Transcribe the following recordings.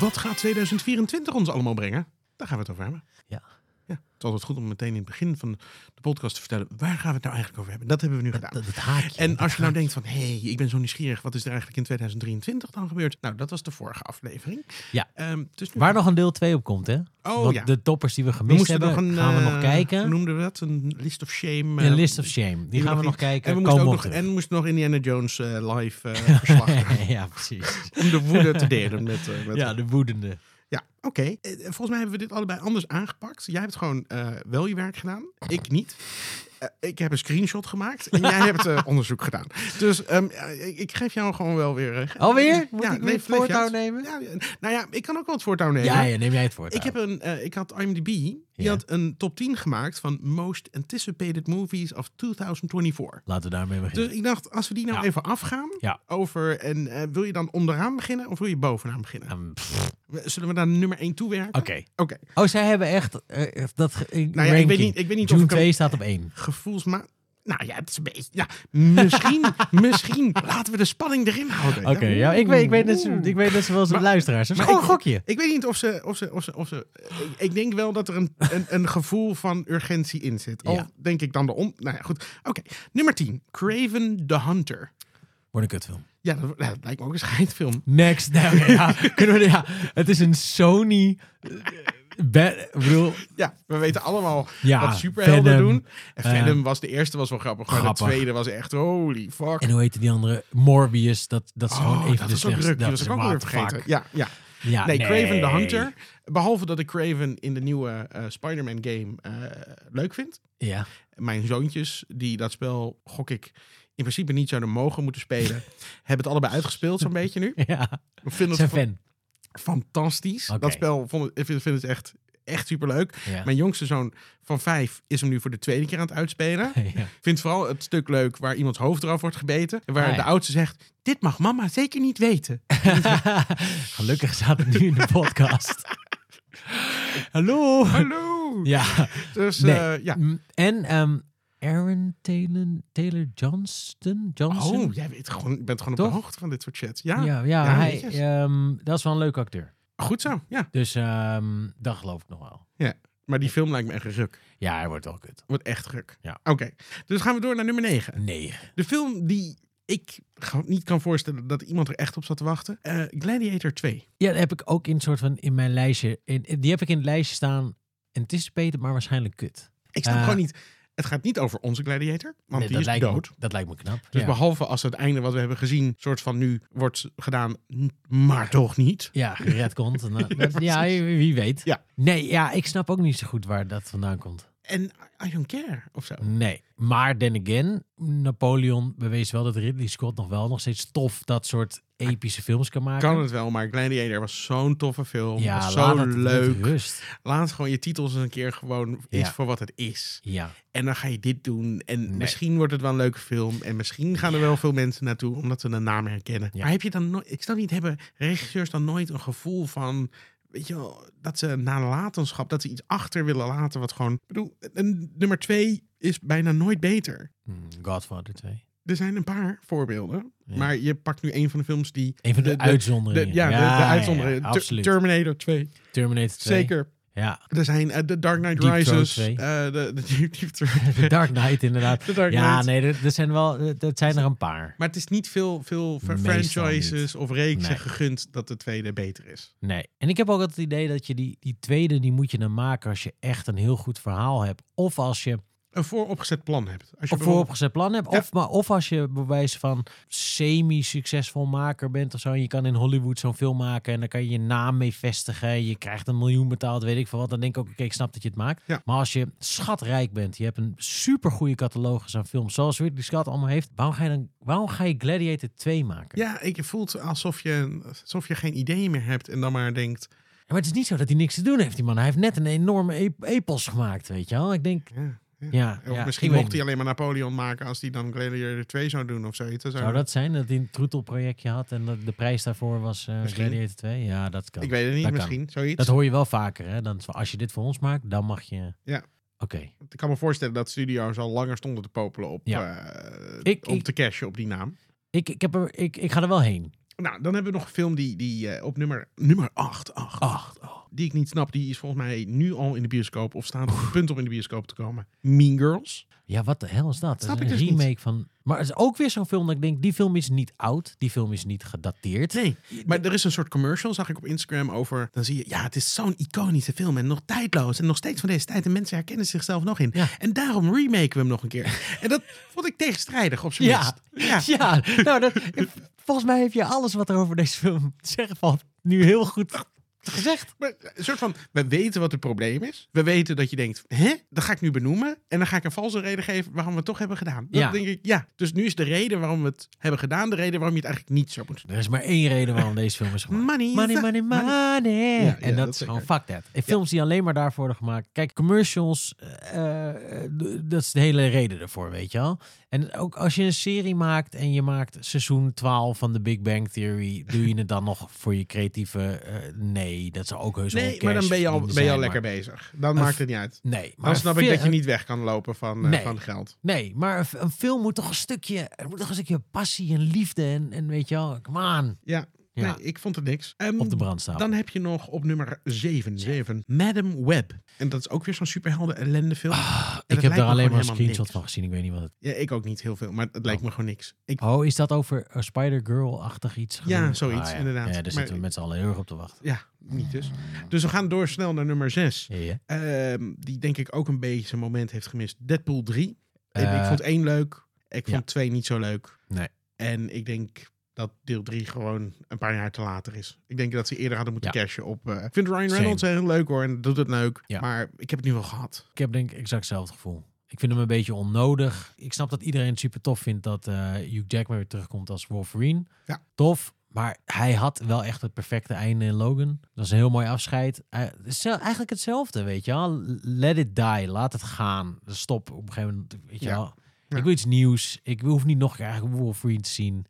Wat gaat 2024 ons allemaal brengen? Daar gaan we het over hebben. Ja. Is altijd goed om meteen in het begin van de podcast te vertellen... waar gaan we het nou eigenlijk over hebben? Dat hebben we nu gedaan. Dat, het haakje. En dat als je nou haakje. denkt van, hé, hey, ik ben zo nieuwsgierig, wat is er eigenlijk in 2023 dan gebeurd? Nou, dat was de vorige aflevering. Ja. Ehm, dus nu- Waar nog een deel 2 op komt, hè? Oh Want ja. de toppers die we gemist hebben, een, gaan we eh, nog kijken. Hoe noemden we dat? Een list of shame. Een eh, list of shame. Die, gaan we nog kijken. En we moesten, nog, en moesten nog Indiana Jones eh, live eh, verslag doen. ja, precies. Om de woede te delen met, eh, met Ja, de woedende. Ja, oké. Eh, Volgens mij hebben we dit allebei anders aangepakt. Jij hebt gewoon eh, wel je werk gedaan. Ik niet. Eh, ik heb een screenshot gemaakt en jij hebt onderzoek gedaan. Dus ehm, ik, geef jou gewoon wel weer... Alweer? Moet ja, ik weer het voortouw nemen? Ja, nou ja, ik kan ook wel het voortouw nemen. Ja, ja, neem jij het voortouw. Ik, heb een, ik had IMDb, die Ja. had een top 10 gemaakt van Most Anticipated Movies of 2024. Laten we daarmee beginnen. Dus ik dacht, als we die nou Ja. even afgaan Ja. over... En eh, wil je dan onderaan beginnen of wil je bovenaan beginnen? Pff, Zullen we naar nummer 1 toewerken? Oké. Oké. Oh, zij hebben echt eh, dat ge- Nou ja, ik weet niet, ik weet niet June of ik 2 hem staat op 1. gevoelsma... Nou ja, het is een beetje... Ja, misschien, misschien. Laten we de spanning erin houden. Oké, ja, ik weet, ik weet net, zo- ik weet net zoals de Maar- luisteraars. Is gewoon een gokje. Ik weet niet of ze... Of ze, of ze, of ze ik, ik denk wel dat er een, een, een gevoel van urgentie in zit. Al Ja. denk ik dan de on... Nou ja, goed. Oké, nummer 10. Craven the Hunter. Wordt een kutfilm. Ja, dat, lijkt me ook een scheidfilm. Next. Nou, ja, kunnen we, ja, het is een Sony... be- ik bedoel, Ja, we weten allemaal ja, wat superhelden Venom. doen. En eh, Venom was de eerste, was wel grappig. Maar grappig. de tweede was echt holy fuck. En hoe heette die andere? Morbius. Dat, dat is gewoon Oh, even dat de slechtste. dat was ik ook weer vergeten. Ja, ja. Ja, nee, Craven the. Hunter. Behalve dat ik Craven in de nieuwe eh, Spider-Man game eh, leuk vind. Ja. Mijn zoontjes, die dat spel, gok ik, in principe niet zouden mogen moeten spelen, hebben het allebei uitgespeeld zo'n beetje nu. ja. Zijn het fan. Fantastisch. Dat spel vond ik, vind, vind het echt, echt superleuk. Ja. Mijn jongste zoon van vijf is hem nu voor de tweede keer aan het uitspelen. ja. Vindt vooral het stuk leuk waar iemands hoofd eraf wordt gebeten. En waar Ah, ja. de oudste zegt, dit mag mama zeker niet weten. Gelukkig staat het nu in de podcast. Hallo. Hallo! Ja. Dus Nee. eh, ja. En ehm, Aaron Taylor, Taylor Johnston? Johnson? Oh, jij weet gewoon, je bent gewoon op de hoogte van dit soort chats. Ja, ja, ja, Ja, hij, ehm, dat is wel een leuke acteur. goed zo. Ja. Dus ehm, dat geloof ik nog wel. Maar die film lijkt me echt ruk. Ja, hij wordt wel kut. Wordt echt ruk. Ja. Oké, dus gaan we door naar nummer 9. Nee. De film die ik niet kan voorstellen dat iemand er echt op zat te wachten. Eh, Gladiator 2. Ja, dat heb ik ook in soort van in mijn lijstje. In, in- die heb ik in het lijstje staan. Anticipated, maar waarschijnlijk kut. Ik snap Eh, gewoon niet. Het gaat niet over onze Gladiator, want Nee, die is lijkt dood. Me, dat lijkt me knap. Dus ja. behalve als het einde wat we hebben gezien, soort van nu wordt gedaan, maar toch niet. Ja, gered komt. Ja, ja, wie wie weet. Ja. Nee, ja, ik snap ook niet zo goed waar dat vandaan komt. En I don't care of zo. Nee. Maar then again, Napoleon bewees wel dat Ridley Scott nog wel nog steeds tof dat soort epische films kan maken. Kan het wel, maar Gladiator was zo'n toffe film. ja, was zo leuk. rust. Laat gewoon je titels eens een keer gewoon Ja. is voor wat het is. Ja. En dan ga je dit doen. En Nee. misschien wordt het wel een leuke film. En misschien gaan er wel veel mensen naartoe omdat ze de naam herkennen. Maar heb je dan nooit... Ik snap niet, hebben regisseurs dan nooit een gevoel van... Weet je wel, dat ze nalatenschap, dat ze iets achter willen laten wat gewoon... Ik bedoel, een, nummer twee is bijna nooit beter. Hmm, Godfather 2. Er zijn een paar voorbeelden. Ja. Maar je pakt nu een van de films die... Een van de, De- de- uitzonderingen. De, ja, de, de uitzondering. ja, Ter- absoluut. Terminator 2. Terminator 2. Zeker. Ja. Er zijn The Dark Knight Deep Rises. 2. eh, de, de Deep, Deep Throat. The Dark Knight, inderdaad. Dark Ja, Knight. nee, er zijn wel, er, er zijn er een paar. Maar het is niet veel, veel franchises of reeksen Nee. gegund dat de tweede beter is. Nee. En ik heb ook het idee dat je die, die tweede, die moet je dan maken als je echt een heel goed verhaal hebt. Of als je Een vooropgezet plan hebt. Als je een vooropgezet plan hebt. Ja. Of, maar, of als je bewijs van semi-succesvol maker bent of zo. En je kan in Hollywood zo'n film maken en dan kan je je naam mee vestigen. Je krijgt een miljoen betaald, weet ik veel wat. Dan denk ik ook, oké, ik snap dat je het maakt. Ja. Maar als je schatrijk bent, je hebt een super goede catalogus aan films, zoals Ridley Scott allemaal heeft. Waarom ga je dan, waarom ga je Gladiator 2 maken? Ja, ik voelt alsof je, alsof je geen idee meer hebt en dan maar denkt... Ja, Maar het is niet zo dat hij niks te doen heeft, die man. Hij heeft net een enorme ep- epos gemaakt, weet je wel. Ik denk, Ja, ja, Of ja, misschien mocht hij alleen maar Napoleon maken als hij dan Gladiator 2 zou doen of zoiets. Zou dat zijn, dat hij een troetelprojectje had en dat de prijs daarvoor was Misschien. Gladiator 2? Ja, dat kan. Ik weet het niet, Dat kan. misschien. Zoiets. Dat hoor je wel vaker, hè? Dan, als je dit voor ons maakt, dan mag je... Ja. Oké. Ik kan me voorstellen dat studio's al langer stonden te popelen op Ja. eh, Ik- om ik- te cashen op die naam. Ik, ik, heb er, ik, ik ga er wel heen. Nou, dan hebben we nog een film die, die eh, op nummer, nummer 8, 8, Acht. Die ik niet snap. Die is volgens mij nu al in de bioscoop of staat op het punt om in de bioscoop te komen. Mean Girls. Ja, wat de hel is dat? Snap dat dus een niet. remake van... Maar het is ook weer zo'n film dat ik denk, die film is niet oud. Die film is niet gedateerd. Nee, maar er is een soort commercial, zag ik op Instagram, over... Dan zie je, ja, het is zo'n iconische film en nog tijdloos. En nog steeds van deze tijd. En mensen herkennen zichzelf nog in. Ja. En daarom remaken we hem nog een keer. en dat vond ik tegenstrijdig, op zijn Ja. minst. Ja. Ja, nou, dat, volgens mij heb je alles wat er over deze film te zeggen valt nu heel goed gezegd. Maar een soort van, we weten wat het probleem is. We weten dat je denkt, hè, dat ga ik nu benoemen. En dan ga ik een valse reden geven waarom we het toch hebben gedaan. Dan Ja. denk ik, ja. Dus nu is de reden waarom we het hebben gedaan, de reden waarom je het eigenlijk niet zou moeten doen. Er is maar één reden waarom deze film is gemaakt. Money, Money, money, money. Ja, ja, en dat, dat is gewoon fuck that. En films die alleen maar daarvoor worden gemaakt. Kijk, commercials, eh, eh, dat is de hele reden ervoor, weet je wel. En ook als je een serie maakt en je maakt seizoen 12 van The Big Bang Theory, doe je het dan nog voor je creatieve... eh, nee, dat zou ook heus wel Nee, maar dan ben je al, ben je al lekker bezig. Dan maakt het niet uit. Nee, maar Dan snap ik dat je niet weg kan lopen van, eh, Nee. van geld. Nee, maar een, film moet toch een stukje, er moet toch een stukje passie en liefde en, en weet je wel, come on, Ja, Ja. Nee, ik vond het niks. Ehm, op de brandstapel. Dan heb je nog op nummer 7, 7 Madam Web. En dat is ook weer zo'n superhelden ellende film. Ah, ik heb daar alleen maar een screenshot niks. van gezien. Ik weet niet wat het. Ja, ik ook niet heel veel, maar het lijkt me gewoon niks. Ik, Oh, is dat over Spider-Girl-achtig iets? Ja, zoiets, ja. inderdaad. Ja, daar Maar- zitten we met z'n allen heel erg op te wachten. ja, niet dus. Dus we gaan door snel naar nummer 6. Ja, ja. Ehm, die denk ik ook een beetje zijn moment heeft gemist. Deadpool 3. En ik Eh, vond één leuk. Ik vond twee niet zo leuk. Nee. En ik denk dat deel 3 gewoon een paar jaar te later is. Ik denk dat ze eerder hadden moeten Ja. cashen op... eh, ik vind Ryan Same. Reynolds heel leuk hoor. En doet het leuk. Ja. Maar ik heb het nu wel gehad. Ik heb denk ik exact hetzelfde gevoel. Ik vind hem een beetje onnodig. Ik snap dat iedereen het super tof vindt dat eh, Hugh Jackman weer terugkomt als Wolverine. Ja. Tof. Maar hij had wel echt het perfecte einde in Logan. Dat is een heel mooi afscheid. Eh, is eigenlijk hetzelfde, weet je wel. Let it die. Laat het gaan. Stop op een gegeven moment, weet je Ja. wel. Ik wil iets nieuws. Ik hoef niet nog een keer eigenlijk Wolverine te zien.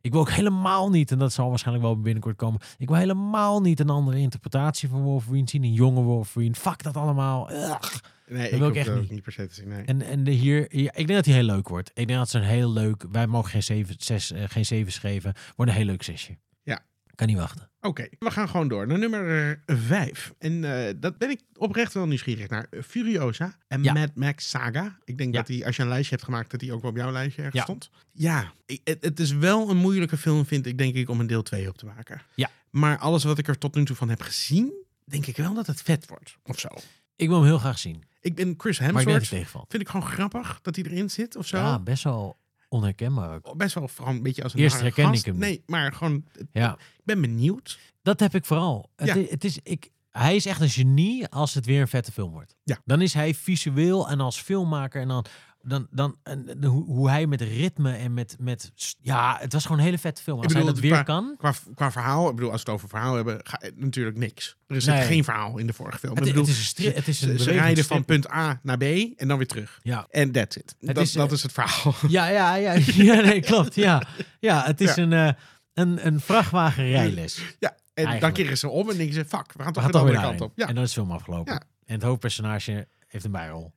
Ik wil ook helemaal niet, en dat zal waarschijnlijk wel binnenkort komen. Ik wil helemaal niet een andere interpretatie van Wolverine zien. Een jonge Wolverine. Fuck dat allemaal. Ugh. Nee, ik wil ik echt niet. niet per se te zien. Nee. En, en de hier, ja, ik denk dat hij heel leuk wordt. Ik denk dat ze een heel leuk. Wij mogen geen zeven, zes, eh, geen zeven schrijven. Wordt een heel leuk zesje. Ja. Kan niet wachten. Oké, we gaan gewoon door naar nummer 5. En eh, dat ben ik oprecht wel nieuwsgierig naar. Eh, Furiosa en Ja. Mad Max Saga. Ik denk Ja. dat die, als je een lijstje hebt gemaakt, dat die ook wel op jouw lijstje ergens Ja. stond. Ja, ik- het, het is wel een moeilijke film, vind ik, denk ik, om een deel 2 op te maken. Ja. Maar alles wat ik er tot nu toe van heb gezien, denk ik wel dat het vet wordt. Of zo. Ik wil hem heel graag zien. Ik ben Chris Maar ik Hemsworth. tegenvalt. Vind ik gewoon grappig dat hij erin zit of zo. Ja, best wel onherkenbaar ook. Best wel vooral een beetje als een Eerst gast. ik hem. Nee, maar gewoon, Ja, ik ben benieuwd. dat heb ik vooral. Het, Ja. het is, ik, hij is echt een genie als het weer een vette film wordt. Ja. Dan is hij visueel en als filmmaker en dan... Dan, dan en, de- hoe, hoe hij met ritme en met, met... Ja, het was gewoon een hele vette film. Als bedoel, hij dat qua- weer kan... Qua, qua verhaal, ik bedoel, als we het over verhaal hebben, ga, natuurlijk niks. Er is Nee. geen verhaal in de vorige film. Het, ik bedoel, het is een, stri- het is een ze, rijden van punt A naar B en dan weer terug. Ja, En that's it. Het dat, is, dat eh, is het verhaal. Ja, ja, ja, ja, nee, klopt. Ja, ja het is Ja. Een, eh, een, een vrachtwagen rijles. ja, en dan keren ze om en denken ze, fuck, we gaan We toch gaan de andere kant op. Ja. En dan is de film afgelopen. Ja. En het hoofdpersonage heeft een bijrol.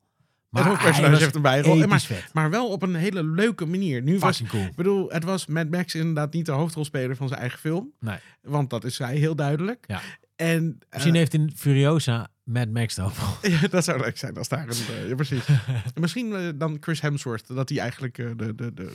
Het hoofdpersonage heeft een bijrol. Maar, maar wel op een hele leuke manier. Nu was, cool. ik bedoel, het was Mad Max inderdaad niet de hoofdrolspeler van zijn eigen film. Nee. Want dat is zij heel duidelijk. Ja. En eh, Misschien heeft in Furiosa Mad Max hoofdrol. Ja, dat zou leuk zijn als daar een... eh, ja, precies. En Misschien eh, dan Chris Hemsworth, dat hij eigenlijk eh, de, de, de,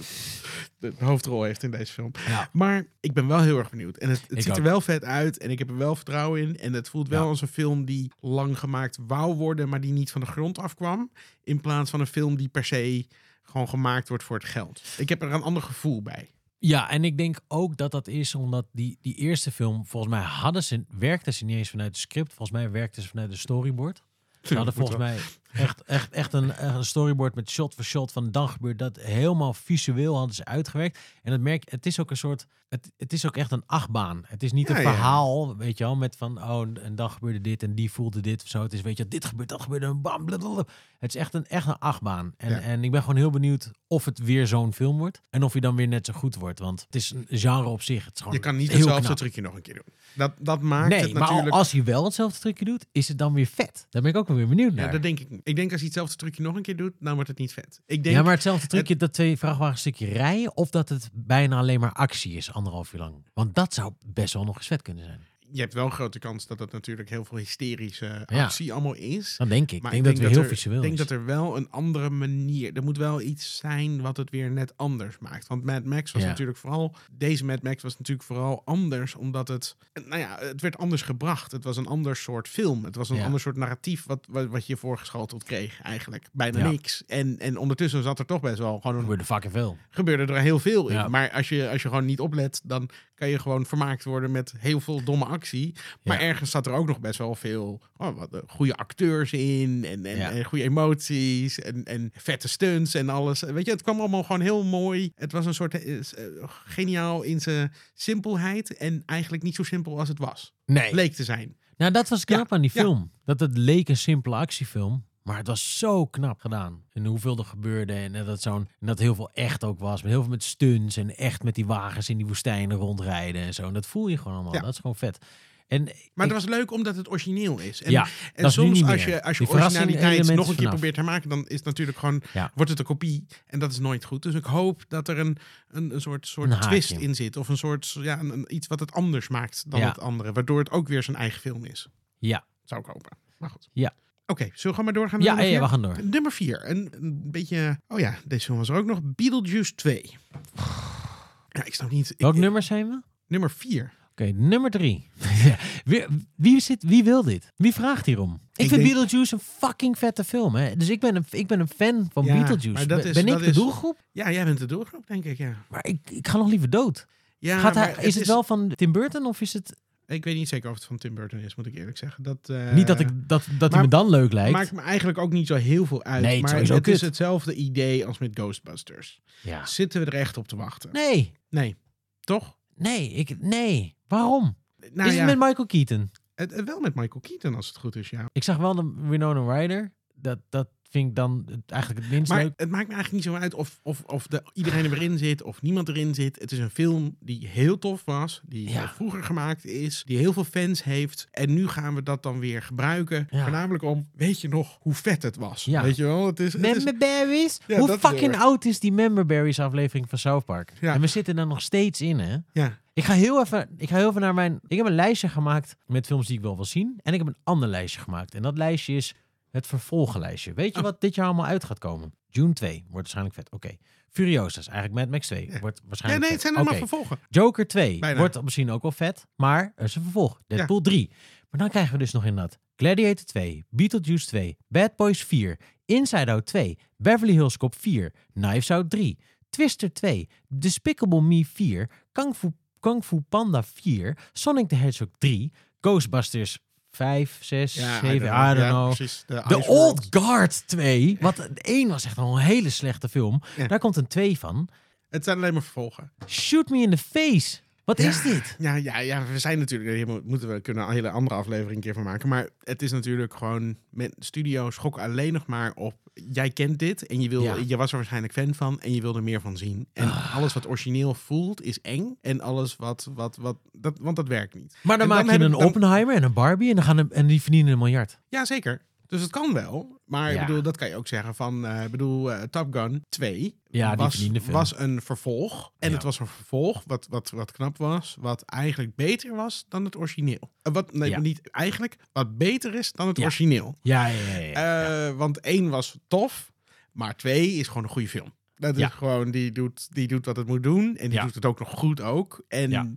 de hoofdrol heeft in deze film. Ja. Maar ik ben wel heel erg benieuwd. En het, ziet er wel vet uit en ik heb er wel vertrouwen in. En het voelt wel Ja. als een film die lang gemaakt wou worden, maar die niet van de grond afkwam. In plaats van een film die per se gewoon gemaakt wordt voor het geld. Ik heb er een ander gevoel bij. Ja, en ik denk ook dat dat is omdat die, die eerste film, volgens mij hadden ze, werkten ze niet eens vanuit het script. Volgens mij werkten ze vanuit de storyboard. Ze hadden volgens mij echt, echt, echt een, echt een storyboard met shot voor shot van dan gebeurt dat helemaal visueel hadden ze uitgewerkt. En het merk, het is ook een soort, het, het is ook echt een achtbaan. Het is niet Ja, een ja. verhaal, weet je wel, met van oh en dan gebeurde dit en die voelde dit of zo. Het is weet je, dit gebeurt, dat gebeurde, en bam, blablabla. Het is echt een, echt een achtbaan. En, Ja. en ik ben gewoon heel benieuwd of het weer zo'n film wordt en of hij dan weer net zo goed wordt, want het is een genre op zich. Het is gewoon Je kan niet hetzelfde trucje nog een keer doen. Dat, dat maakt Nee, het maar natuurlijk... als hij wel hetzelfde trucje doet, is het dan weer vet. Daar ben ik ook wel weer benieuwd naar. Ja, dat denk ik niet. Ik denk als hij hetzelfde trucje nog een keer doet, dan wordt het niet vet. Ik denk, ja, maar hetzelfde trucje dat twee vrachtwagens een stukje rijden... of dat het bijna alleen maar actie is, anderhalf uur lang. Want dat zou best wel nog eens vet kunnen zijn. Je hebt wel een grote kans dat het natuurlijk heel veel hysterische Ja. actie allemaal is. Dan denk ik. Maar ik denk dat weer heel er, Ik denk dat er wel een andere manier... Er moet wel iets zijn wat het weer net anders maakt. Want Mad Max was Ja. natuurlijk vooral... Deze Mad Max was natuurlijk vooral anders, omdat het... Nou ja, het werd anders gebracht. Het was een ander soort film. Het was een Ja. ander soort narratief wat, wat, wat je voorgeschoteld kreeg eigenlijk. Bijna niks. En, en ondertussen zat er toch best wel gewoon een gebeurde fucking veel. gebeurde er heel veel in. Ja. Maar als je, als je gewoon niet oplet, dan kan je gewoon vermaakt worden met heel veel domme actie. Maar Ja. ergens zat er ook nog best wel veel oh, wat, eh, goede acteurs in en, en, Ja. en goede emoties en, en vette stunts en alles. Weet je, het kwam allemaal gewoon heel mooi. Het was een soort eh, eh, geniaal in zijn simpelheid en eigenlijk niet zo simpel als het was. Nee. Leek te zijn. Nou, dat was knap Ja, aan die ja. film. Dat het leek een simpele actiefilm. Maar het was zo knap gedaan. En hoeveel er gebeurde. En dat, zo'n, en dat heel veel echt ook was. Met heel veel met stunts. En echt met die wagens in die woestijnen rondrijden. En zo. En dat voel je gewoon allemaal. Ja. Dat is gewoon vet. En Maar ik- het was leuk omdat het origineel is. En, ja, en dat is nu soms als je, als je originaliteit nog een keer vanaf. probeert te maken, dan is het natuurlijk gewoon, Ja. wordt het een kopie. En dat is nooit goed. Dus ik hoop dat er een, een, een soort, soort Een twist in zit. Of een soort, ja, een, een- iets wat het anders maakt dan Ja. het andere. Waardoor het ook weer zijn eigen film is. Ja. Zou ik hopen. Maar goed. Ja. Oké, zullen we maar doorgaan? naar Ja, nummer ja, we gaan door. Nummer 4. Een, een beetje... Oh ja, deze film was er ook nog. Beetlejuice 2. Ja, ik snap niet... Welk ik- nummer zijn we? Nummer 4. Oké, nummer drie. wie, wie, zit, wie wil dit? Wie vraagt hierom? Ik, Ik vind denk- Beetlejuice een fucking vette film. Hè? Dus ik ben een, ik ben een fan van Ja, Beetlejuice. Ben- is- ben ik de is- doelgroep? Ja, jij bent de doelgroep, denk ik, ja. Maar ik, ik ga nog liever dood. ja Gaat hij, maar is het wel van Tim Burton of is het... Ik weet niet zeker of het van Tim Burton is, moet ik eerlijk zeggen. Dat, eh, niet dat, ik, dat, dat hij me dan leuk lijkt. Maakt me eigenlijk ook niet zo heel veel uit. Nee, het is maar het is hetzelfde idee als met Ghostbusters. ja. Zitten we er echt op te wachten? Nee, Nee. Toch? nee, ik, nee. Waarom? Nou is ja, het met Michael Keaton? het, het- wel met Michael Keaton als het goed is, ja. Ik zag wel de Winona Ryder. Dat, dat vind ik dan eigenlijk het minst Maar leuk. het maakt me eigenlijk niet zo uit of, of, of de, iedereen er weer in zit of niemand erin zit. Het is een film die heel tof was, die Ja. eh, vroeger gemaakt is, die heel veel fans heeft. En nu gaan we dat dan weer gebruiken. Ja. Voornamelijk om, weet je nog hoe vet het was? Ja. Weet je wel? Het is, het is, Memberberries? Hoe fucking oud is die Memberberries aflevering van South Park? Ja. En we zitten er nog steeds in, hè? ja. Ik ga heel even, ik ga heel even naar mijn... Ik heb een lijstje gemaakt met films die ik wel wil zien. En ik heb een ander lijstje gemaakt. En dat lijstje is het vervolgenlijstje. Weet je Oh. wat dit jaar allemaal uit gaat komen? June 2 wordt waarschijnlijk vet. Oké. Furiosa's, eigenlijk Mad Max 2, Ja. wordt ja, waarschijnlijk nee, het zijn allemaal vervolgen. Joker 2 Bijna. wordt misschien ook wel vet, maar er is een vervolg. Deadpool 3. Maar dan krijgen we dus nog inderdaad Gladiator 2, Beetlejuice 2, Bad Boys 4, Inside Out 2, Beverly Hills Cop 4, Knives Out 3, Twister 2, Despicable Me 4, Kung Fu, Kung Fu Panda 4, Sonic the Hedgehog 3, Ghostbusters 5, 6, 7, I don't Ja, know. precies. De, The Old. Guard 2. Wat de 1 was echt al een hele slechte film. Ja. Daar komt een 2 van. Het zijn alleen maar vervolgen. Shoot me in the face. Wat Ja. is dit? Ja, ja, ja, we zijn natuurlijk, hier mo- moeten we kunnen een hele andere aflevering een keer van maken. Maar het is natuurlijk gewoon, met studio's gokken alleen nog maar op, jij kent dit en je, wil, Ja. je was er waarschijnlijk fan van en je wil er meer van zien. En Ah. alles wat origineel voelt is eng en alles wat, wat, wat dat, want dat werkt niet. Maar dan dan maak je een Oppenheimer en een Barbie en, dan gaan en die verdienen een miljard. Ja, zeker. Dus het kan wel. Maar Ja. ik bedoel, dat kan je ook zeggen van, eh, ik bedoel, eh, Top Gun 2 Ja, die was, was een vervolg. En Ja. het was een vervolg wat, wat, wat knap was, wat eigenlijk beter was dan het origineel. Eh, wat, nee, niet eigenlijk, wat beter is dan het origineel. Ja, ja, ja. ja. Want één was tof, maar twee is gewoon een goede film. Dat Ja. is gewoon, die doet, die doet wat het moet doen. En die Ja. doet het ook nog goed ook. En Ja.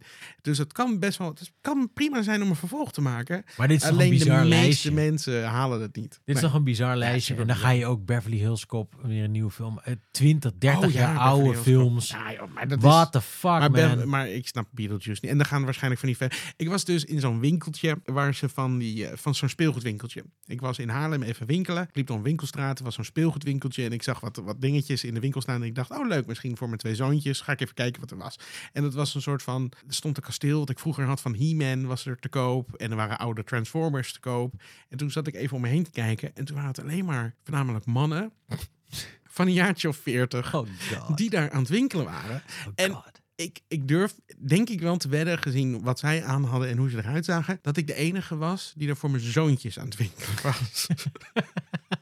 dus het kan best wel, het kan prima zijn om een vervolg te maken. maar dit is Alleen de bizar meeste lijstje. mensen halen het niet. Dit is Nee. toch een bizar lijstje. en dan ga je ook Beverly Hills Cop, weer een nieuwe film. eh, 20, 30 Oh ja, jaar Beverly oude films. Ja, joh, maar dat is- What the fuck, maar, man. Ben- maar ik snap Beetlejuice niet. En dan gaan waarschijnlijk van die... ver- Ik was dus in zo'n winkeltje waar ze van, die, eh, van zo'n speelgoedwinkeltje. Ik was in Haarlem even winkelen. Ik liep door een winkelstraat. Er was zo'n speelgoedwinkeltje. En ik zag wat, wat dingetjes in de winkel staan. En ik dacht, oh leuk, misschien voor mijn twee zoontjes. Ga ik even kijken wat er was. En dat was een soort van... Er stond een kasteel dat ik vroeger had van He-Man was er te koop. En er waren oude Transformers te koop. En toen zat ik even om me heen te kijken. En toen waren het alleen maar voornamelijk mannen... van een jaartje of veertig... oh die daar aan het winkelen waren. Oh, en-. Ik, ik durf, denk ik wel te wedden, gezien wat zij aan hadden en hoe ze eruit zagen, dat ik de enige was die er voor mijn zoontjes aan het winkelen was.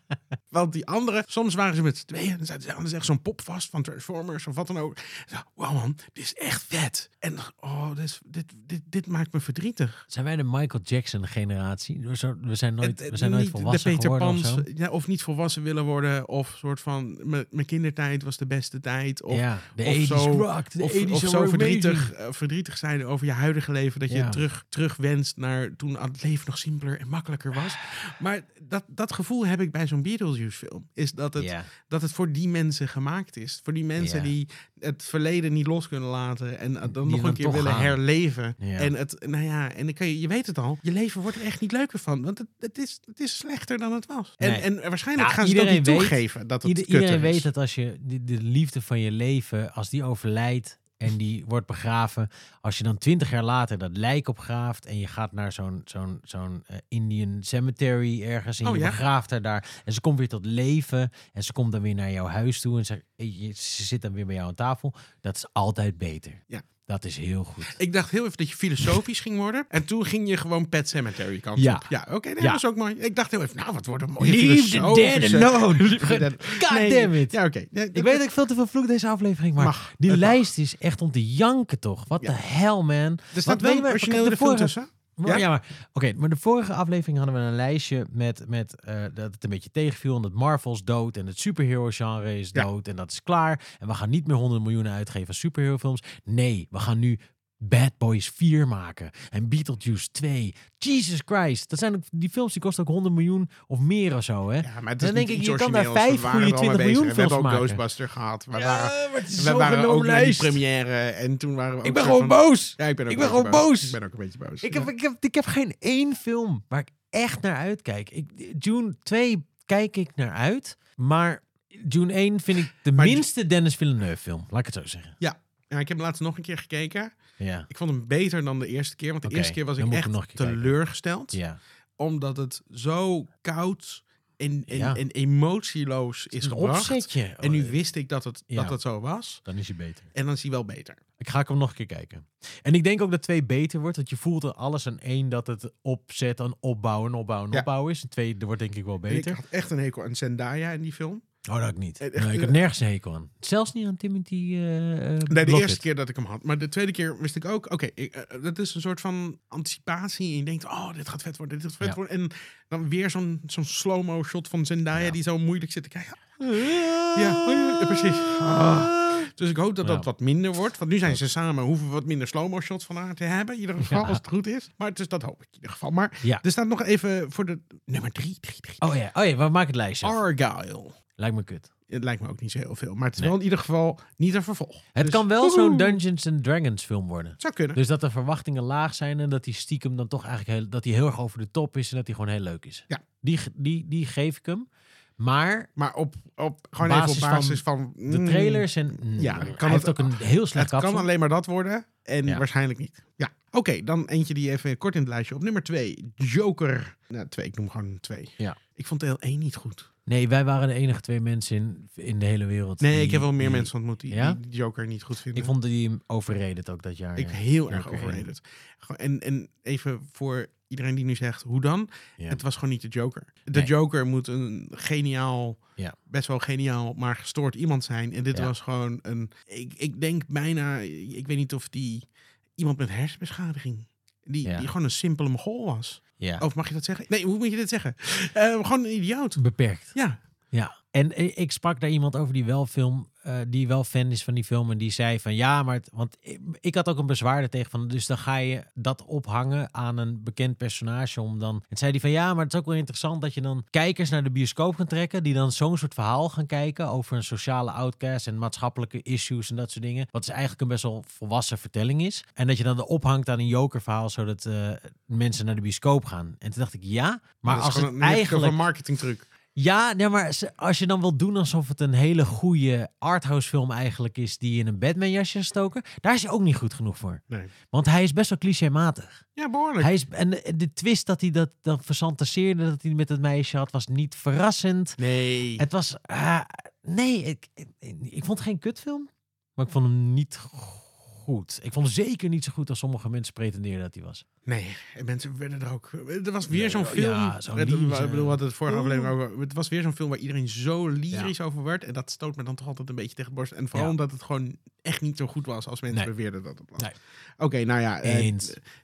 Want die andere, soms waren ze met z'n tweeën. En dan zaten ze aan echt zo'n pop vast van Transformers of wat dan ook. Zo, wow man, dit is echt vet. En oh, dit, is- dit, dit, dit maakt me verdrietig. Zijn wij de Michael Jackson generatie? We zijn nooit, Het- we zijn nooit niet volwassen de Peter geworden of Pans, zo. ja, of niet volwassen willen worden. Of soort van, mijn kindertijd was de beste tijd. Of, ja, de of 80s zo- de of, 80s of zo verdrietig, eh, verdrietig zijn over je huidige leven. Dat je Ja. terug, terugwenst naar toen het leven nog simpeler en makkelijker was. Maar dat, dat gevoel heb ik bij zo'n Beetlejuice film. Is dat het, dat het voor die mensen gemaakt is. Voor die mensen die het verleden niet los kunnen laten. En dan Die nog een keer willen gaan. herleven. En het, nou ja, en dan kan je, je weet het al. Je leven wordt er echt niet leuker van. Want het, het, is, het is slechter dan het was. En, Nee. en waarschijnlijk Ja, gaan ze dat niet weet- toegeven. Dat het Ieder- iedereen is. weet dat als je de, de liefde van je leven, als die overlijdt en die wordt begraven, als je dan twintig jaar later dat lijk opgraaft en je gaat naar zo'n zo'n zo'n eh, Indian cemetery ergens en Oh, je ja? begraaft haar daar en ze komt weer tot leven en ze komt dan weer naar jouw huis toe en ze, je- ze zit dan weer bij jou aan tafel. Dat is altijd beter. Ja. Dat is heel goed. Ik dacht heel even dat je filosofisch ging worden. En toen ging je gewoon Pet Cemetery kant Ja. op. Ja, oké, dat Ja. was ook mooi. Ik dacht heel even, nou, wat wordt een mooie Leave the dead alone. God Nee, damn it. Ja, oké. Ik weet dat ik veel te veel vloek deze aflevering, maar Mag. die mag. lijst is echt om te janken toch? Wat de hell, man. Er staat wel je een de film tussen. Maar, Ja? ja, maar oké, maar de vorige aflevering hadden we een lijstje met, met eh, dat het een beetje tegenviel. Omdat Marvel is dood en het superhero genre is Ja. dood en dat is klaar. En we gaan niet meer 100 miljoen uitgeven aan superhero films. Nee, we gaan nu Bad Boys 4 maken en Beetlejuice 2. Jesus Christ, dat zijn ook, die films die kosten ook 100 miljoen of meer of zo, hè? Ja, maar het is Dan denk ik, je kan daar origineels. vijf We waren goede er al mee 20 miljoen bezig. We hebben ook films maken. Ghostbuster gehad. We Ja, waren, maar het is we waren ook naar die première. En toen waren we ook Ik ben gewoon van- boos. Ja, ik ben ook Ik een ben gewoon boos. Ik ben ook een beetje boos. Ik Ja. heb, ik, heb, ik heb geen één film waar ik echt naar uitkijk. Ik, June 2 kijk ik naar uit. Maar June 1 vind ik de Maar minste Dennis Villeneuve film. Laat ik het zo zeggen. Ja, ik heb laatst nog een keer gekeken. Ja. Ik vond hem beter dan de eerste keer. Want de eerste keer was ik echt teleurgesteld. ja. Omdat het zo koud en, en, Ja. en emotieloos is gebracht. opzetje. En nu wist ik dat het, dat het zo was. Dan is hij beter. En dan is hij wel beter. Ik ga ik hem nog een keer kijken. En ik denk ook dat 2 beter wordt. Want je voelt er alles aan één dat het opzet, een opbouwen, opbouwen, opbouwen is. En 2 wordt denk ik wel En beter. ik had echt een hekel aan Zendaya in die film. Oh, dat ik niet. Eh, echt, Nee, ik heb eh, nergens een hekel aan. Zelfs niet aan Timothy eh, Nee, de eerste keer dat ik hem had. Maar de tweede keer wist ik ook, oké, dat is een soort van anticipatie. En je denkt, oh, dit gaat vet worden, dit gaat vet Ja. worden. En dan weer zo'n zo'n slow-mo shot van Zendaya Ja. die zo moeilijk zit te kijken. Ja, ja, precies. Ah. Dus ik hoop dat dat Ja. wat minder wordt. Want nu zijn ze samen, hoeven we wat minder slow-mo shots van haar te hebben. In ieder geval, Ja. als het goed is. Maar dus dat hoop ik in ieder geval. Maar Ja. er staat nog even voor de nummer drie. drie, drie. Oh ja, oh ja, we maken het lijstje. Argyle. Lijkt me kut. Het lijkt me ook niet zo heel veel. Maar het is Nee. wel in ieder geval niet een vervolg. Het Dus- kan wel zo'n Dungeons and Dragons film worden. Zou kunnen. Dus dat de verwachtingen laag zijn en dat die stiekem dan toch eigenlijk heel, dat hij heel erg over de top is en dat hij gewoon heel leuk is. Ja. Die, die, die geef ik hem. Maar Maar op, op gewoon Basis even op basis van... de mm, trailers en mm, Ja, hij kan heeft het- ook een heel slecht Het kan alleen maar dat worden. En Ja. waarschijnlijk niet. Ja, oké. dan eentje die even kort in het lijstje. Op nummer twee, Joker. Nou, twee. Ik noem gewoon twee. Ja. Ik vond deel één niet goed. Nee, wij waren de enige twee mensen in, in de hele wereld. Nee, die- ik heb wel meer die- mensen ontmoet die, Ja? die Joker niet goed vinden. Ik vond die hem overrated ook dat jaar. Ik heel erg. Gewoon- En, en even voor iedereen die nu zegt, hoe dan? Ja. Het was gewoon niet de Joker. De Nee. Joker moet een geniaal, Ja. best wel geniaal, maar gestoord iemand zijn. En dit was gewoon een... Ik, ik denk bijna, ik weet niet of die... Iemand met hersenbeschadiging. Die, die gewoon een simpele mogol was. Ja. Of mag je dat zeggen? Nee, hoe moet je dit zeggen? Eh, gewoon een idioot. Beperkt. Ja. Ja, en ik sprak daar iemand over die wel film, eh, die wel fan is van die film en die zei van ja, maar het, want ik, ik had ook een bezwaar er tegen van, dus dan ga je dat ophangen aan een bekend personage om dan. En zei hij van ja, maar het is ook wel interessant dat je dan kijkers naar de bioscoop gaan trekken die dan zo'n soort verhaal gaan kijken over een sociale outcast en maatschappelijke issues en dat soort dingen, wat dus eigenlijk een best wel volwassen vertelling is. En dat je dan de ophangt aan een Joker verhaal zodat eh, mensen naar de bioscoop gaan. En toen dacht ik ja, maar is als het eigenlijk een marketing truc. Ja, nee, maar als je dan wil doen alsof het een hele goede arthouse film eigenlijk is die in een Batman jasje stoken, daar is hij ook niet goed genoeg voor. Nee. Want hij is best wel clichématig. Ja, behoorlijk. Hij is, en de, de twist dat hij dat dan versantaseerde dat hij met het meisje had, was niet verrassend. Nee. Het was, ah, nee, ik, ik, ik vond het geen kutfilm, maar ik vond hem niet goed. Ik vond hem zeker niet zo goed als sommige mensen pretendeerden dat hij was. Nee, en mensen werden er ook... Er was weer zo'n ja, film... zo'n het, lyrische- ik bedoel, we hadden het vorige aflevering over... Het was weer zo'n film waar iedereen zo lyrisch over werd. En dat stoot me dan toch altijd een beetje tegen de borst. En vooral Ja. omdat het gewoon echt niet zo goed was als mensen Nee. beweerden dat het was. Nee. Oké, nou ja. eh,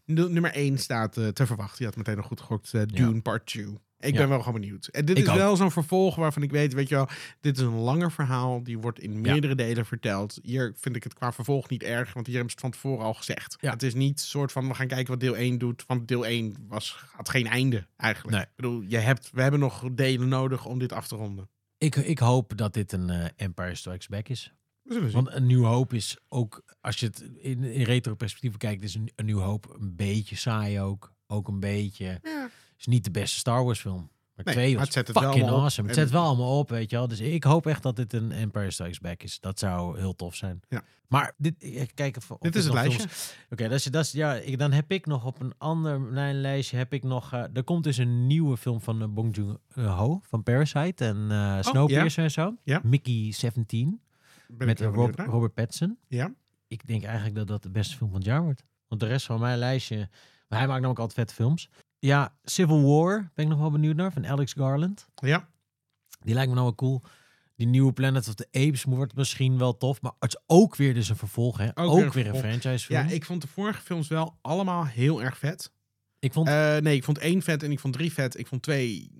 nummer 1 staat eh, te verwachten. Je had meteen nog goed gegokt. eh, Dune Part 2. Ik Ja. ben wel gewoon benieuwd. En dit Ik is ook. wel zo'n vervolg waarvan ik weet, weet je wel, dit is een langer verhaal. Die wordt in meerdere delen verteld. Hier vind ik het qua vervolg niet erg, want hier hebben ze het van tevoren al gezegd. Ja. Het is niet soort van, we gaan kijken wat deel 1 doet. Want deel 1 was, had geen einde eigenlijk. Nee. Ik bedoel, je hebt, we hebben nog delen nodig om dit af te ronden. Ik, ik hoop dat dit een eh, Empire Strikes Back is. Want een nieuw hoop is ook, als je het in, in retro perspectief kijkt, is een, een nieuw hoop een beetje saai ook. Ook een beetje. Ja. Is niet de beste Star Wars film. Maar Nee, twee was het zet het wel fucking awesome. Het zet wel allemaal op, weet je wel. Dus ik hoop echt dat dit een Empire Strikes Back is. Dat zou heel tof zijn. Ja. Maar dit, kijk of Dit is het lijstje. films- Oké, dat is, dat is, ja, ik, dan heb ik nog op een ander mijn lijstje heb ik nog. eh, er komt dus een nieuwe film van uh, Bong Joon-ho van Parasite en eh Snowpiercer en zo. Mickey 17 Ben met eh, Rob-. Robert Pattinson. Ja. Ik denk eigenlijk dat dat de beste film van het jaar wordt. Want de rest van mijn lijstje, maar hij maakt namelijk altijd vette films. Ja, Civil War ben ik nog wel benieuwd naar van Alex Garland. Ja. Die lijkt me nou wel cool. Die nieuwe Planet of the Apes wordt misschien wel tof, maar het is ook weer dus een vervolg, hè? Ook, weer een weer een vervolg. franchise film. ja, ik vond de vorige films wel allemaal heel erg vet. ik vond Eh, nee, ik vond één vet en ik vond drie vet. Ik vond twee...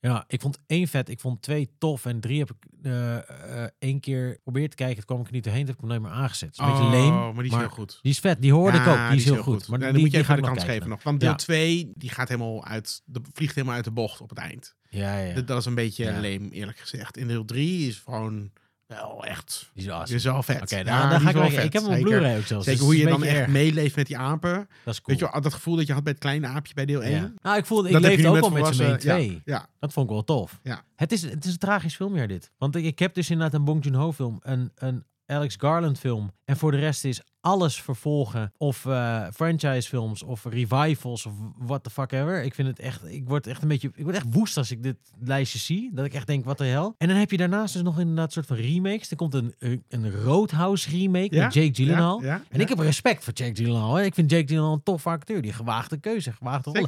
Ja, ik vond één vet, ik vond twee tof en drie heb ik eh, eh, één keer geprobeerd te kijken. Het kwam ik er niet doorheen, heb ik hem nooit meer aangezet. Het is een beetje leem, Oh, maar die is heel goed. die is vet. Die hoorde ik ook, die is heel goed. Maar Nee, die, moet je die even ga de kans geven nog. Want deel Ja. 2, die gaat helemaal uit, de, vliegt helemaal uit de bocht op het eind. Ja, ja. Dat, dat is een beetje leem, eerlijk gezegd. In deel 3 is gewoon wel echt... Die is awesome. Die is wel vet. Oké, Ja, dan, ga ik wel vet. Ik heb hem op Blu-ray ook zelfs. Zeker dus hoe je dan echt meeleeft met die apen. Dat is cool. Weet je wel, dat gevoel dat je had bij het kleine aapje bij deel 1. Ja. Nou, ik voelde, ik Dat leefde ook al met z'n mee. Ja, Dat vond ik wel tof. Ja. Het, is, het is een tragisch filmjaar dit. Want ik, ik heb dus inderdaad een Bong Joon-ho film, een, een Alex Garland film. En voor de rest is alles vervolgen of eh, franchise films of revivals of what the fuck ever. Ik vind het echt, ik word echt een beetje, ik word echt woest als ik dit lijstje zie. Dat ik echt denk, wat de hel. En dan heb je daarnaast dus nog inderdaad een soort van remakes. Er komt een, een Roadhouse remake Ja, met Jake Gyllenhaal. Ja, ja, En ik heb respect voor Jake Gyllenhaal. Hè. Ik vind Jake Gyllenhaal een toffe acteur. Die gewaagde keuze, gewaagde rol.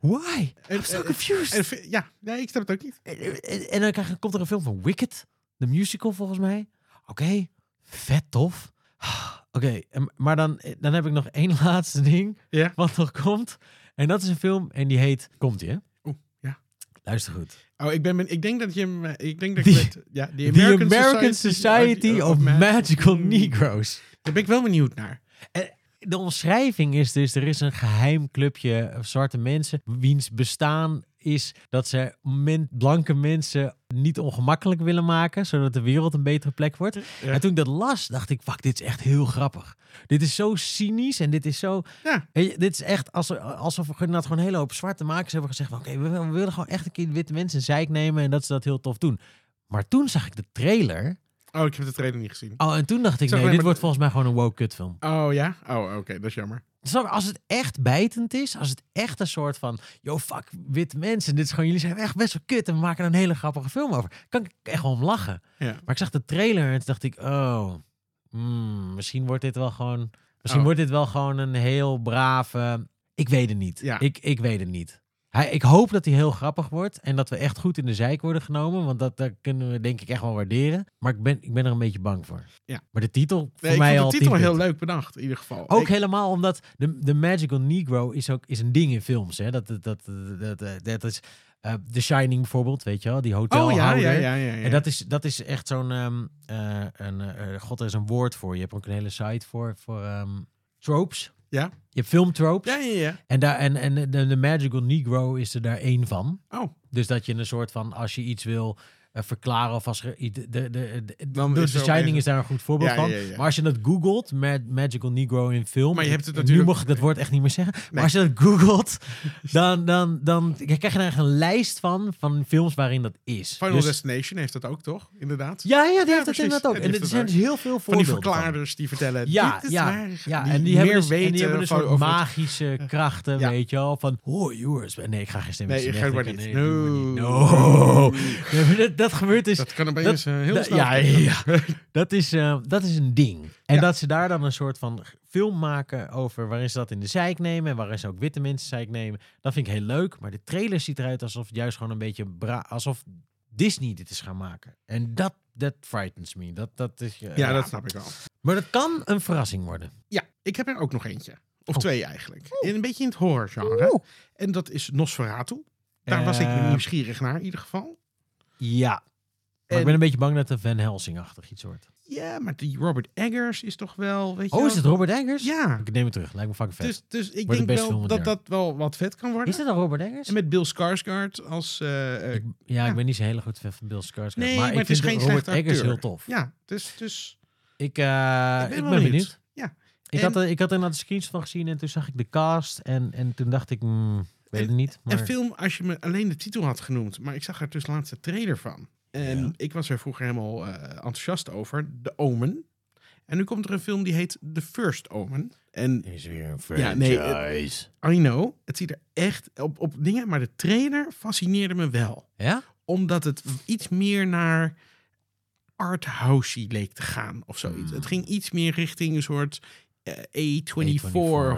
Why? I'm so en- confused. En v- ja, nee, ik snap het ook niet. En, en- en dan krijg, komt er een film van Wicked, de musical volgens mij. Oké, vet tof. Oké, en- maar dan, dan heb ik nog één laatste ding Ja. wat nog komt. En dat is een film en die heet... Komt ie, hè? Oeh, ja. Luister goed. Oh, ik, ben, ik denk dat je hem... eh, Ik denk dat ik weet, ja, The The American, Society, of, Magical Mm. Negroes. Daar ben ik wel benieuwd naar. De omschrijving is dus, er is een geheim clubje eh, zwarte mensen, wiens bestaan is dat ze men- blanke mensen niet ongemakkelijk willen maken, zodat de wereld een betere plek wordt. Ja. En toen ik dat las, dacht ik, fuck, dit is echt heel grappig. Dit is zo cynisch en dit is zo... Ja. Dit is echt alsof, alsof we gewoon een hele hoop zwarte makers hebben gezegd van... Oké, we, we willen gewoon echt een keer witte mensen in zeik nemen en dat ze dat heel tof doen. Maar toen zag ik de trailer. Oh, ik heb de trailer niet gezien. Oh, en toen dacht ik, nee, dit wordt de- volgens mij gewoon een woke kutfilm. Oh ja? Oh, oké, dat is jammer. Als het echt bijtend is, als het echt een soort van, yo fuck, witte mensen, dit is gewoon, jullie zijn echt best wel kut en we maken er een hele grappige film over. Kan ik echt wel om lachen. Ja. Maar ik zag de trailer en toen dacht ik, oh, hmm, misschien wordt dit wel gewoon, misschien Oh. wordt dit wel gewoon een heel brave, ik weet het niet. Ja. Ik, ik weet het niet. Hij, ik hoop dat hij heel grappig wordt en dat we echt goed in de zijk worden genomen, want dat, dat kunnen we denk ik echt wel waarderen. Maar ik ben, ik ben er een beetje bang voor. Ja. Maar de titel voor ik mij al de titel 10 heel leuk bedacht, in ieder geval. Ook Ik- helemaal omdat de, de Magical Negro is ook is een ding in films. Hè? Dat, dat, dat, dat, dat, dat is eh, The Shining bijvoorbeeld, weet je wel? Die Oh hotelhouder. ja, ja, ja, ja. ja. En dat is, dat is echt zo'n... ehm, eh, een, eh, God, er is een woord voor. Je hebt ook een hele site voor, voor ehm, tropes. Ja. Je hebt filmtropes. Ja, ja, ja. En, daar, en, en de, de Magical Negro is er daar één van. Oh, Dus dat je een soort van, als je iets wil verklaren of als er... De, de, de, de, Shining is daar een goed voorbeeld van. Maar als je dat googelt, Ma- Magical Negro in film... Maar je hebt het natuurlijk- Nu mag ik dat woord echt niet meer zeggen. Maar als je dat googelt, dan, dan, dan krijg je er echt een lijst van, van films waarin dat is. Final Dus- Destination heeft dat ook, toch? Inderdaad. ja, ja, die heeft dat inderdaad ook. En die er zijn dus heel veel Van die voorbeelden van. verklaarders die vertellen. Ja, dit is ja, waar. ja. Die en, die hebben meer dus, en die hebben van- soort magische krachten, weet je wel. Van, oh, yours. Nee, ik ga geen stem Nee, geen zijn maar niet. No. Dat, gebeurt dus... Dat kan opeens eh, heel snel. ja, ja, Dat is, eh, dat is een ding. En Ja. dat ze daar dan een soort van film maken over waarin ze dat in de zijk nemen en waarin ze ook witte mensen zijk nemen. Dat vind ik heel leuk. Maar de trailer ziet eruit alsof het juist gewoon een beetje bra alsof Disney dit is gaan maken. En dat, dat frightens me. Dat, dat is, eh, Ja, dat snap ik wel. Maar dat kan een verrassing worden. Ja, ik heb er ook nog eentje. Of Oh. twee eigenlijk. In een beetje in het horrorgenre. Oeh. En dat is Nosferatu. Daar was ik Eh, nieuwsgierig naar in ieder geval. Ja. Maar En- ik ben een beetje bang dat het Van Helsing-achtig iets wordt. Ja, maar die Robert Eggers is toch wel... Weet je Oh, is het Robert Eggers? Ja. Ik neem het terug. Lijkt me fucking vet. Dus, dus ik de denk wel dat dat wel wat vet kan worden. is het al Robert Eggers? En met Bill Skarsgård als... eh, eh, Ik- ja, ja. ik ben niet zo heel goed fan van Bill Skarsgård. Nee, maar, maar ik het is vind geen Robert Eggers acteur. heel tof. ja, dus... dus Ik, eh, ik ik ben benieuwd. Ja. Ik, En- had, er- ik had inderdaad een screenshot van gezien en toen zag ik de cast. En, en toen dacht ik, hmm, weet het niet. Maar Een film, als je me alleen de titel had genoemd, maar ik zag er dus laatst de trailer van. En Ja. ik was er vroeger helemaal eh, enthousiast over. The Omen. En nu komt er een film die heet The First Omen. En is weer een Ja, nee, franchise. I know, het ziet er echt op, op dingen, maar de trailer fascineerde me wel. ja? Omdat het iets meer naar arthousey leek te gaan of zoiets. Hmm. Het ging iets meer richting een soort A24, A24,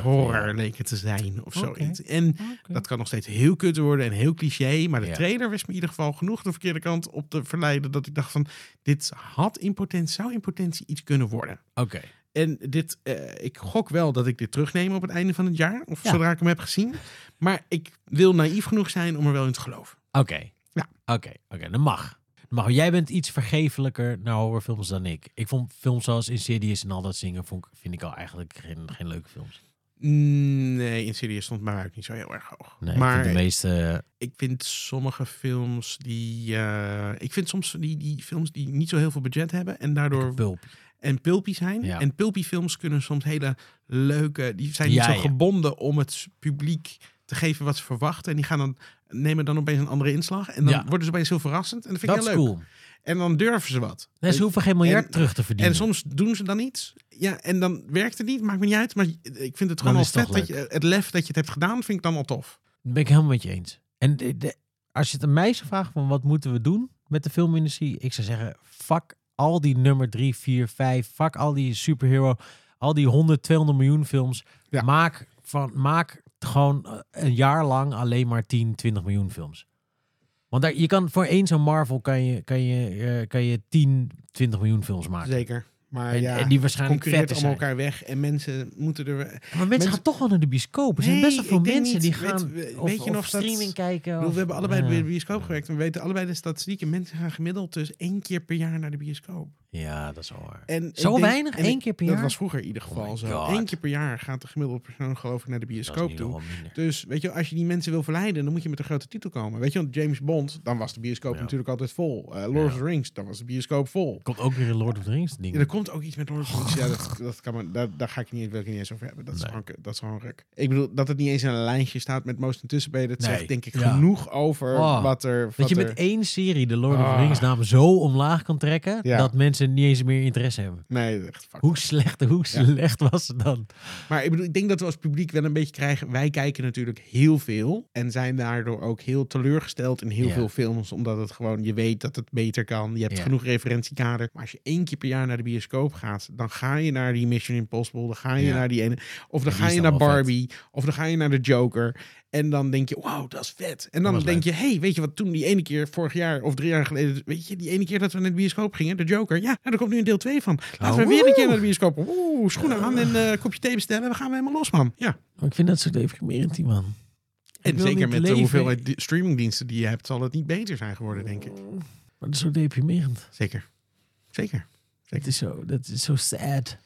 horror ja. leek het te zijn of zoiets. En dat kan nog steeds heel kut worden en heel cliché. Maar de Ja. trailer wist me in ieder geval genoeg de verkeerde kant op te verleiden. Dat ik dacht van, dit had in potentie, zou in potentie iets kunnen worden. Oké. En dit, eh, ik gok wel dat ik dit terugneem op het einde van het jaar. Of Ja. zodra ik hem heb gezien. Maar ik wil naïef genoeg zijn om er wel in te geloven. Oké. Ja. Oké, oké, dat mag. Mag. Jij bent iets vergeeflijker naar horrorfilms dan ik. Ik vond films zoals Insidious en al dat zingen, vond, ik- vind ik al eigenlijk geen, geen leuke films. Mm, Nee, in serieus stond mijn buik niet zo heel erg hoog. Nee, ik maar vind de meeste... ik vind sommige films die... eh, ik vind soms die, die films die niet zo heel veel budget hebben. En daardoor Pulp. en pulpy zijn. Ja. En pulpy films kunnen soms hele leuke... Die zijn Ja, niet zo ja. gebonden om het publiek te geven wat ze verwachten. En die gaan dan, nemen dan opeens een andere inslag. En dan Ja. worden ze opeens heel verrassend. En dat vind Dat ik heel leuk. cool. En dan durven ze wat. Nee, ze hoeven geen miljard En- terug te verdienen. En soms doen ze dan iets. Ja, en dan werkt het niet. Maakt me niet uit. Maar ik vind het Dan gewoon al is het vet. Dat je, het lef dat je het hebt gedaan, vind ik dan al tof. Dat ben ik helemaal met je eens. En de- de- als je het aan mij zou vragen van wat moeten we doen met de filmindustrie, ik zou zeggen, fuck al die nummer 3, 4, 5, fuck al die superhero, al die 100, 200 miljoen films. Ja. Maak, van, maak gewoon eh, een jaar lang alleen maar 10, 20 miljoen films. Want daar, je kan voor één zo'n Marvel kan je, kan, je, eh, kan je 10, 20 miljoen films maken. Zeker. Maar En, ja, en die waarschijnlijk concurreert allemaal zijn. elkaar weg. En mensen moeten er... Maar mensen, Mensen- gaan toch wel naar de bioscoop. Er zijn Nee, best wel veel mensen niet. die gaan weet of, je of nog dat- streaming kijken. Bedoel, we hebben allebei ja. bij de bioscoop gewerkt. En we weten allebei de statistieken. Mensen gaan gemiddeld dus één keer per jaar naar de bioscoop. Ja, dat is wel waar. En Zo denk- weinig? en Eén keer per Dat jaar? was vroeger in ieder Oh geval zo. God. Eén keer per jaar gaat de gemiddelde persoon geloof ik naar de Dat bioscoop toe. Dus weet je, als je die mensen wil verleiden, dan moet je met een grote titel komen. Weet je, want James Bond, dan was de bioscoop Ja. natuurlijk altijd vol. Eh, Lord of the Rings, dan was de bioscoop vol. Komt ook weer een Lord of the Rings ding. Ja, er komt ook iets met Lord of the Rings. Ja, dat, dat kan me, daar, daar ga ik niet, wil ik niet eens over hebben. Dat is, Nee. gewoon, dat is gewoon ruk. Ik bedoel, dat het niet eens in een lijntje staat met Most Anticipated. Dat Nee. zegt denk ik Ja. genoeg over Oh. wat er... Dat wat je er- met één serie de Lord of the Ah. Rings naam zo omlaag kan trekken, Ja. dat mensen niet eens meer interesse hebben. Nee, echt fuck. Hoe slecht, hoe slecht was het dan? Maar ik bedoel, ik denk dat we als publiek wel een beetje krijgen. Wij kijken natuurlijk heel veel. En zijn daardoor ook heel teleurgesteld in heel Ja. veel films. Omdat het gewoon, je weet dat het beter kan. Je hebt Ja. genoeg referentiekader. Maar als je één keer per jaar naar de bioscoop gaat. Dan ga je naar die Mission Impossible. Dan ga je naar die ene. Of dan ga je naar vet. Barbie. Of dan ga je naar de Joker. En dan denk je, wauw, dat is vet. En dan denk je, hey, weet je wat toen die ene keer vorig jaar of drie jaar geleden. Weet je, die ene keer dat we naar de bioscoop gingen. De Joker. Ja, nou, er komt nu een deel 2 van. Laten we Oh, weer een keer naar de bioscoop. Oeh, schoenen aan en eh, kopje thee bestellen. We gaan we helemaal los, man. Ja. Maar ik vind dat zo deprimerend, die man. En zeker met de leven. hoeveelheid di- streamingdiensten die je hebt, zal het niet beter zijn geworden, denk ik. Maar dat is zo deprimerend. Zeker. Zeker. Dat is zo, dat is zo sad.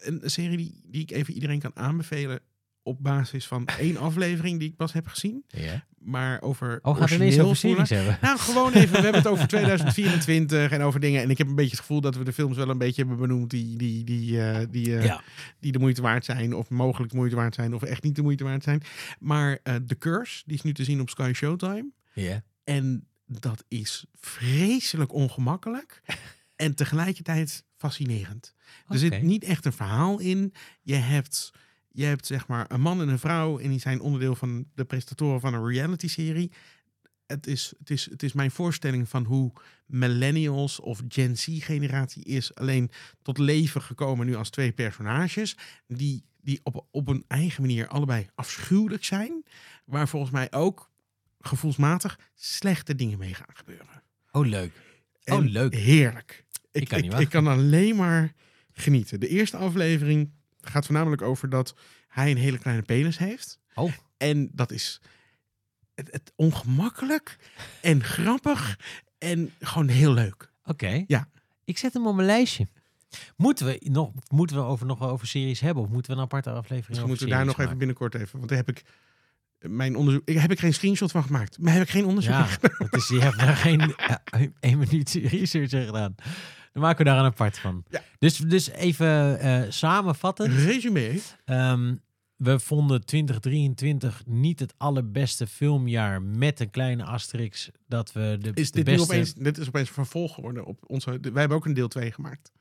Een serie die, die ik even iedereen kan aanbevelen op basis van één aflevering die ik pas heb gezien. Ja. Maar over Oh, gaat ineens over series hebben? Nou, gewoon even. We hebben het over 2024 en over dingen. En ik heb een beetje het gevoel dat we de films wel een beetje hebben benoemd die, die, die, eh, die, eh, Ja. die de moeite waard zijn. Of mogelijk de moeite waard zijn. Of echt niet de moeite waard zijn. Maar eh The Curse, die is nu te zien op Sky Showtime. Ja. En dat is vreselijk ongemakkelijk en tegelijkertijd fascinerend. Er zit niet echt een verhaal in. Je hebt, je hebt zeg maar een man en een vrouw en die zijn onderdeel van de presentatoren van een reality-serie. het is, het, is, het is mijn voorstelling van hoe millennials of Gen Z-generatie is alleen tot leven gekomen nu als twee personages. Die, die op, op een eigen manier allebei afschuwelijk zijn. Waar volgens mij ook gevoelsmatig slechte dingen mee gaan gebeuren. Oh, leuk. Oh, leuk. Heerlijk. Ik, Ik kan ik, niet ik, wachten. kan alleen maar genieten. De eerste aflevering gaat voornamelijk over dat hij een hele kleine penis heeft. Oh. En dat is het, het ongemakkelijk en grappig en gewoon heel leuk. Oké. Ja. Ik zet hem op mijn lijstje. Moeten we nog, moeten we over, nog over series hebben? Of moeten we een aparte aflevering over moeten we daar nog even binnenkort even. Want daar heb ik mijn onderzoek. Ik heb ik geen screenshot van gemaakt. Maar heb ik geen onderzoek Ja, gedaan. dat is, je hebt daar geen eh, één minuut research gedaan. Dan maken we daar een apart van. Ja. Dus, dus even eh samenvatten. Resume. Ehm, we vonden 2023 niet het allerbeste filmjaar met een kleine asterix dat we de, Is de dit nu beste... opeens, dit is opeens een vervolg geworden op onze. wij hebben ook een deel 2 gemaakt.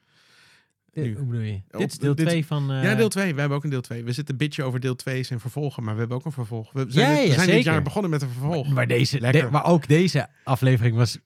Eh, nu? Hoe bedoel je? Op- dit is deel dit- 2 van... eh, ja, deel 2. Wij hebben ook een deel 2. We zitten een beetje over deel 2 en vervolgen, maar we hebben ook een vervolg. We zijn, Ja, dit- we ja, zijn dit jaar begonnen met een vervolg. Maar, deze, de- maar ook deze aflevering was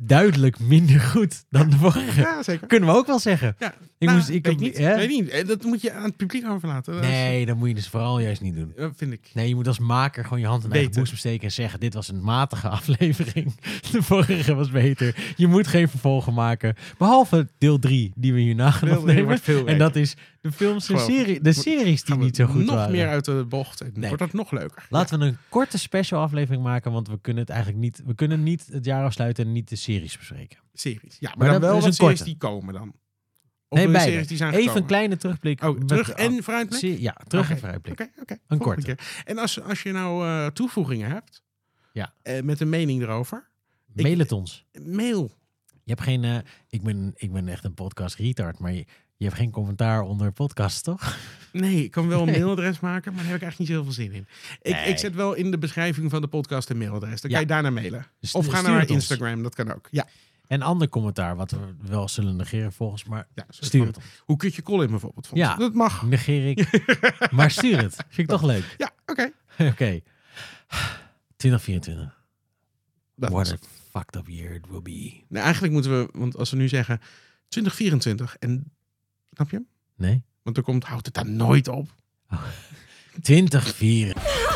duidelijk minder goed dan de vorige. Ja, zeker. Kunnen we ook wel zeggen. Ja, Ik nou, moest- ik weet niet. hè? Weet niet. Eh, Dat moet je aan het publiek overlaten. Nee, dat moet je dus vooral juist niet doen. Dat vind ik. Nee, je moet als maker gewoon je hand in eigen Beter. boezem steken en zeggen: Dit was een matige aflevering. De vorige was beter. Je moet geen vervolgen maken. Behalve deel 3, die we hierna gaan opnemen. En dat is de films en serie, de series die niet zo goed nog waren. meer uit de bocht. En Nee. wordt dat nog leuker. Laten we een korte special aflevering maken, want we kunnen het eigenlijk niet. We kunnen niet het jaar afsluiten en niet de series bespreken. Series. Ja, maar, Maar dan dat wel wat een series die komen dan. Of nee, de beide. series die zijn Even een kleine terugblik. Oh, terug de- en vooruitblik? Ja, terug en vooruitblik. Oké, oké. Een korte. keer. En als, als je nou eh, toevoegingen hebt, Ja. eh, met een mening erover, Mail het ons. mail. Je hebt geen. eh, ik, ben, ik ben echt een podcast retard, maar je, je hebt geen commentaar onder podcasts, toch? Nee, ik kan wel een Nee. mailadres maken, maar daar heb ik eigenlijk niet zoveel zin in. Ik, Nee. ik zet wel in de beschrijving van de podcast een mailadres. Dan Ja. kan je daarna mailen. Dus Of ga naar ons. Instagram, dat kan ook. Ja, En ander commentaar, wat we wel zullen negeren volgens, maar ja stuur het. Hoe kut je Colin bijvoorbeeld vond. Ja. Dat mag. Negeer ik. maar stuur het. Vind ik toch leuk. Ja, oké. Oké. 2024. Dat What a fucked up year it will be. Nou, eigenlijk moeten we, want als we nu zeggen 2024 en, snap je? Nee? Want er komt, houdt het dan nooit op. 2024. Houdt het